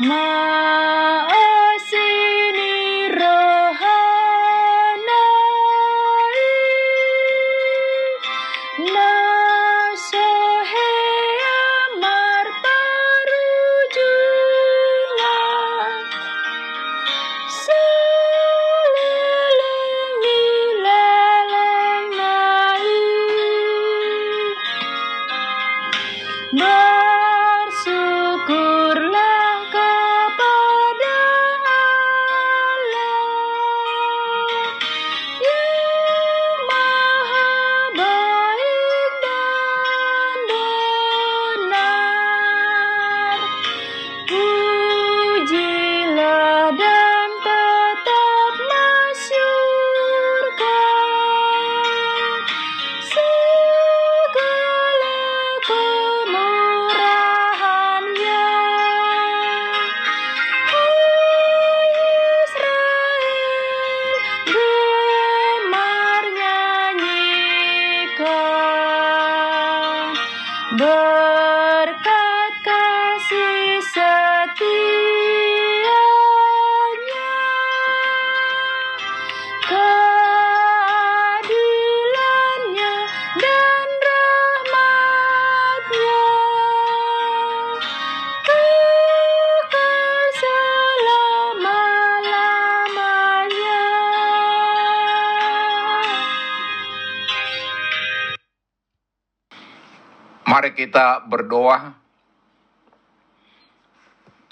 my Mari kita berdoa.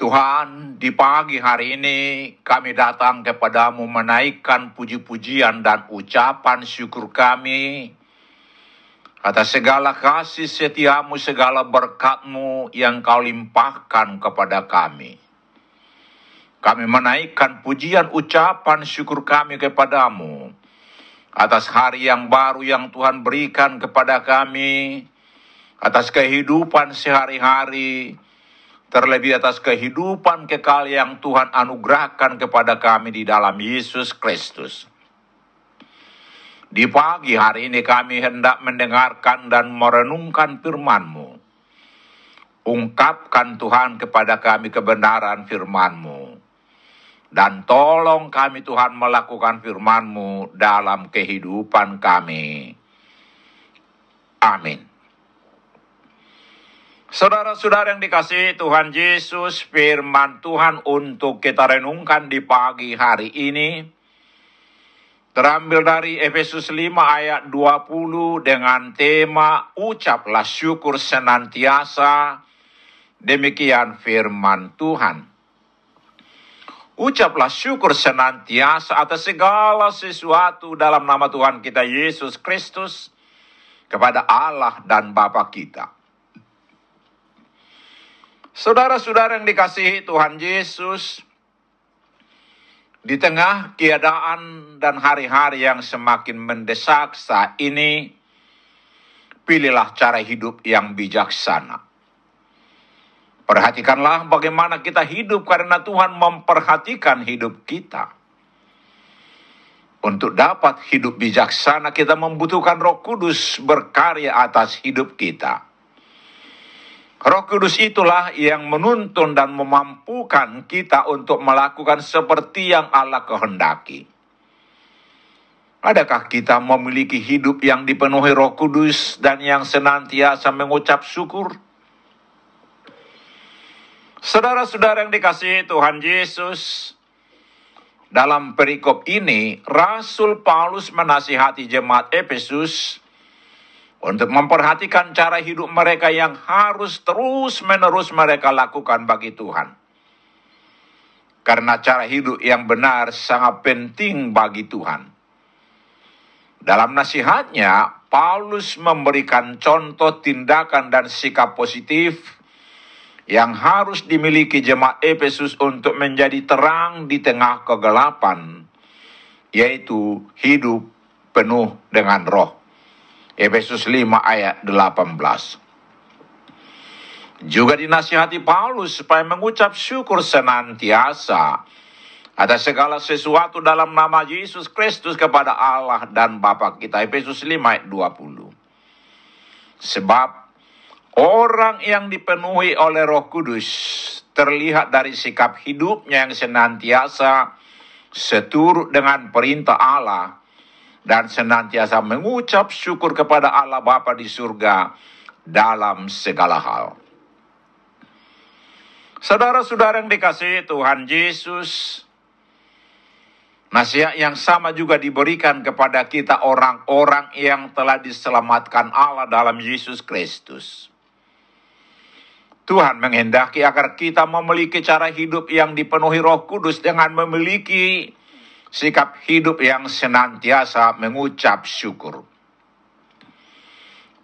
Tuhan, di pagi hari ini kami datang kepadamu menaikkan puji-pujian dan ucapan syukur kami atas segala kasih setiamu, segala berkatmu yang kau limpahkan kepada kami. Kami menaikkan pujian ucapan syukur kami kepadamu atas hari yang baru yang Tuhan berikan kepada kami, atas kehidupan sehari-hari, terlebih atas kehidupan kekal yang Tuhan anugerahkan kepada kami di dalam Yesus Kristus. Di pagi hari ini kami hendak mendengarkan dan merenungkan firman-Mu. Ungkapkan Tuhan kepada kami kebenaran firman-Mu. Dan tolong kami Tuhan melakukan firman-Mu dalam kehidupan kami. Amin. Saudara-saudara yang dikasihi Tuhan Yesus, firman Tuhan untuk kita renungkan di pagi hari ini terambil dari Efesus 5 ayat 20 dengan tema ucaplah syukur senantiasa. Demikian firman Tuhan. Ucaplah syukur senantiasa atas segala sesuatu dalam nama Tuhan kita Yesus Kristus kepada Allah dan Bapa kita. Saudara-saudara yang dikasihi Tuhan Yesus, di tengah keadaan dan hari-hari yang semakin mendesak saat ini, pilihlah cara hidup yang bijaksana. Perhatikanlah bagaimana kita hidup karena Tuhan memperhatikan hidup kita. Untuk dapat hidup bijaksana, kita membutuhkan Roh Kudus berkarya atas hidup kita. Roh Kudus itulah yang menuntun dan memampukan kita untuk melakukan seperti yang Allah kehendaki. Adakah kita memiliki hidup yang dipenuhi Roh Kudus dan yang senantiasa mengucap syukur? Saudara-saudara yang dikasihi Tuhan Yesus, dalam perikop ini Rasul Paulus menasihati jemaat Efesus untuk memperhatikan cara hidup mereka yang harus terus-menerus mereka lakukan bagi Tuhan. Karena cara hidup yang benar sangat penting bagi Tuhan. Dalam nasihatnya, Paulus memberikan contoh tindakan dan sikap positif yang harus dimiliki jemaat Efesus untuk menjadi terang di tengah kegelapan, yaitu hidup penuh dengan roh. Efesus 5 ayat 18. Juga dinasihati Paulus supaya mengucap syukur senantiasa atas segala sesuatu dalam nama Yesus Kristus kepada Allah dan Bapa kita. Efesus 5 ayat 20. Sebab orang yang dipenuhi oleh roh kudus terlihat dari sikap hidupnya yang senantiasa seturut dengan perintah Allah dan senantiasa mengucap syukur kepada Allah Bapa di surga dalam segala hal. Saudara-saudara yang dikasihi Tuhan Yesus, nasihat yang sama juga diberikan kepada kita orang-orang yang telah diselamatkan Allah dalam Yesus Kristus. Tuhan menghendaki agar kita memiliki cara hidup yang dipenuhi Roh Kudus dengan memiliki sikap hidup yang senantiasa mengucap syukur.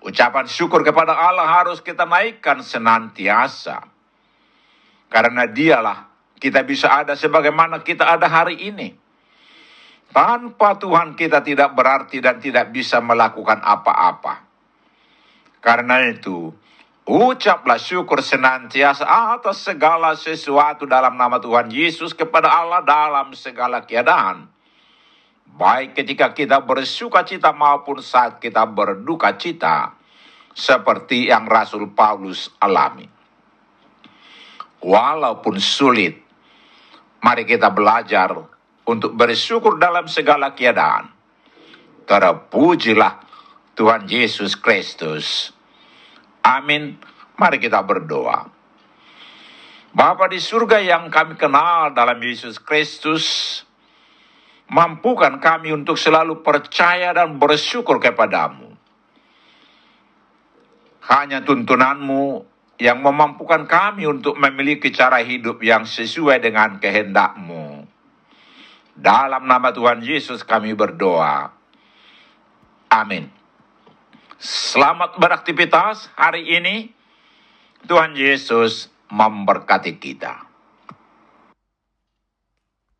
Ucapan syukur kepada Allah harus kita naikkan senantiasa. Karena dialah kita bisa ada sebagaimana kita ada hari ini. Tanpa Tuhan kita tidak berarti dan tidak bisa melakukan apa-apa. Karena itu, Ucaplah syukur senantiasa atas segala sesuatu dalam nama Tuhan Yesus kepada Allah dalam segala keadaan. Baik ketika kita bersuka cita maupun saat kita berduka cita. Seperti yang Rasul Paulus alami. Walaupun sulit, mari kita belajar untuk bersyukur dalam segala keadaan. Terpujilah Tuhan Yesus Kristus Amin. Mari kita berdoa. Bapa di surga yang kami kenal dalam Yesus Kristus, mampukan kami untuk selalu percaya dan bersyukur kepadamu. Hanya tuntunanmu yang memampukan kami untuk memiliki cara hidup yang sesuai dengan kehendakmu. Dalam nama Tuhan Yesus kami berdoa. Amin. Selamat beraktivitas hari ini. Tuhan Yesus memberkati kita.